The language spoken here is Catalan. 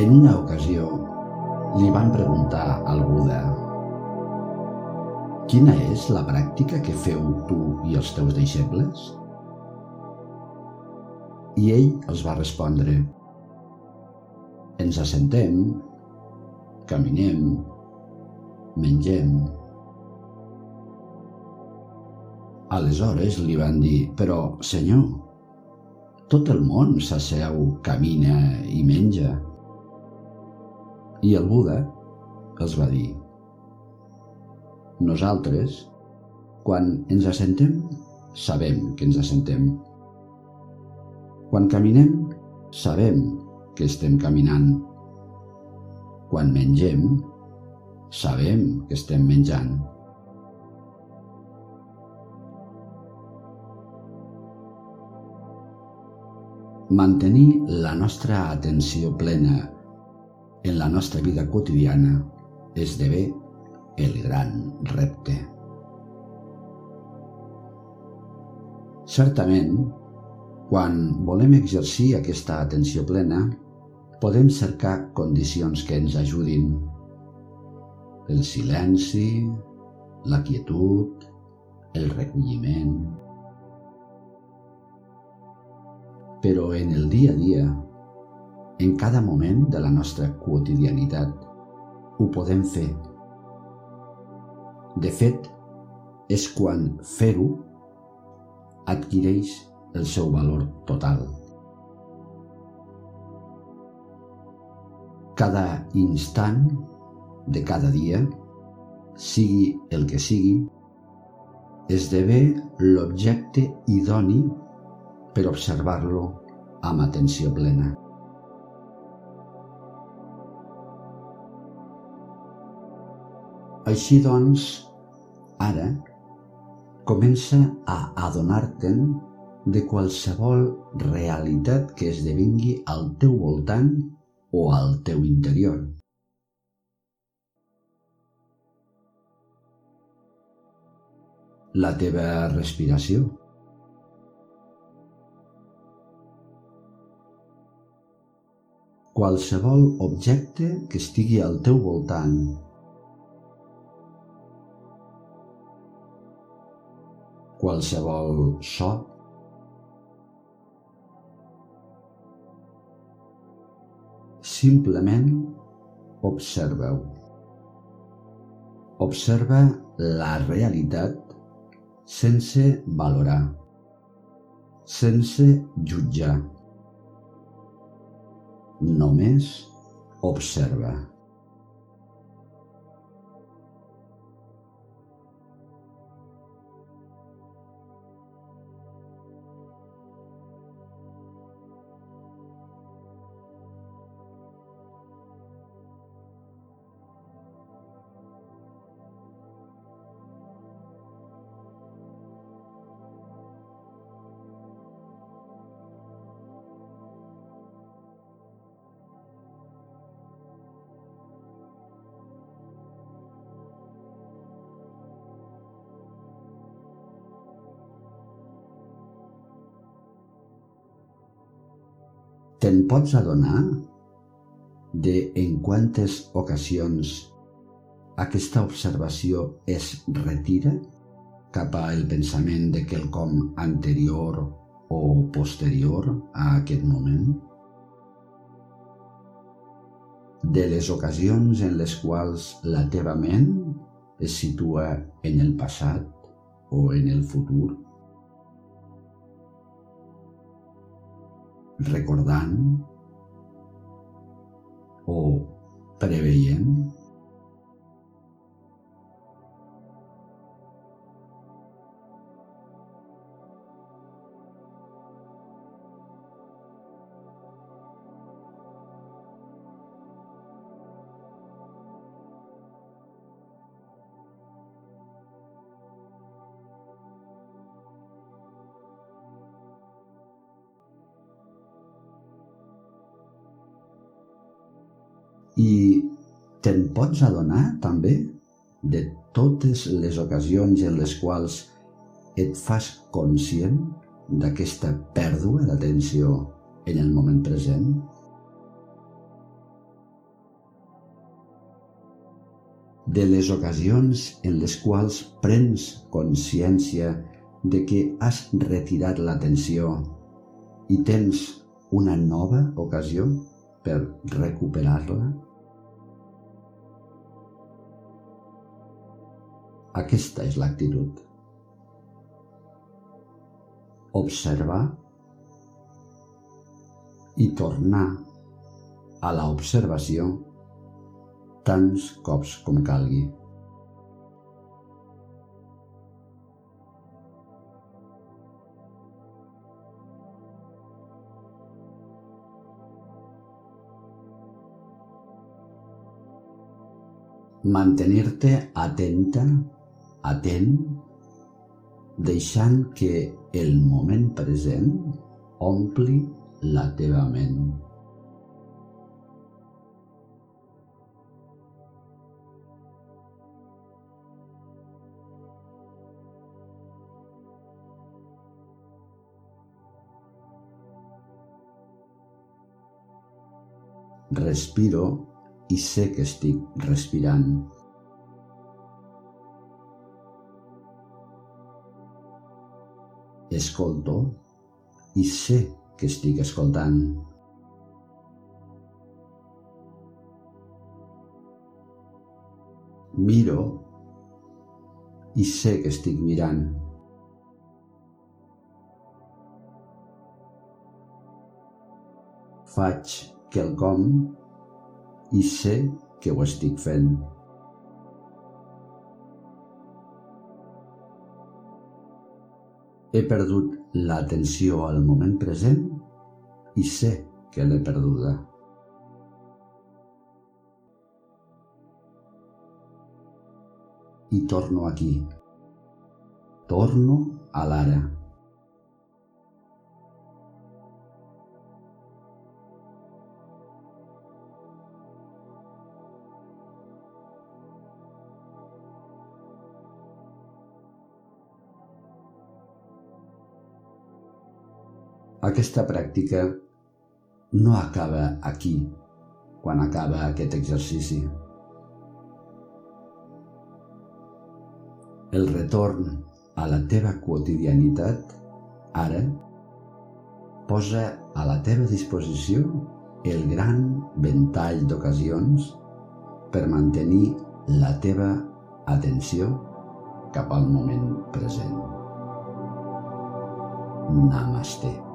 En una ocasió li van preguntar al Buda Quina és la pràctica que feu tu i els teus deixebles? I ell els va respondre Ens assentem, caminem, mengem. Aleshores li van dir, però, senyor, tot el món s'asseu, camina i menja. I el Buda els va dir, nosaltres, quan ens assentem, sabem que ens assentem. Quan caminem, sabem que estem caminant. Quan mengem, sabem que estem menjant. Mantenir la nostra atenció plena en la nostra vida quotidiana esdevé el gran repte. Certament, quan volem exercir aquesta atenció plena, podem cercar condicions que ens ajudin. El silenci, la quietud, el recolliment. Però en el dia a dia, en cada moment de la nostra quotidianitat, ho podem fer de fet, és quan fer-ho adquireix el seu valor total. Cada instant de cada dia, sigui el que sigui, esdevé l'objecte idoni per observar-lo amb atenció plena. Així doncs, ara comença a adonar-te'n de qualsevol realitat que esdevingui al teu voltant o al teu interior. La teva respiració. Qualsevol objecte que estigui al teu voltant qualsevol so. Simplement observeu. Observa la realitat sense valorar, sense jutjar. Només observa. Te'n pots adonar de en quantes ocasions aquesta observació es retira cap al pensament de quelcom anterior o posterior a aquest moment? De les ocasions en les quals la teva ment es situa en el passat o en el futur? Recordant o preveient I te'n pots adonar, també, de totes les ocasions en les quals et fas conscient d'aquesta pèrdua d'atenció en el moment present? de les ocasions en les quals prens consciència de que has retirat l'atenció i tens una nova ocasió per recuperar-la? Aquesta és l'actitud. Observar i tornar a la observació tants cops com calgui. Mantenir-te atenta, atent, deixant que el moment present ompli la teva ment. Respiro i sé que estic respirant. Escolto i sé que estic escoltant. Miro i sé que estic mirant. Faig quelcom i sé que ho estic fent. He perdut l'atenció al moment present i sé que l'he perduda. I torno aquí. Torno a l'ara. Aquesta pràctica no acaba aquí, quan acaba aquest exercici. El retorn a la teva quotidianitat, ara, posa a la teva disposició el gran ventall d'ocasions per mantenir la teva atenció cap al moment present. Namaste.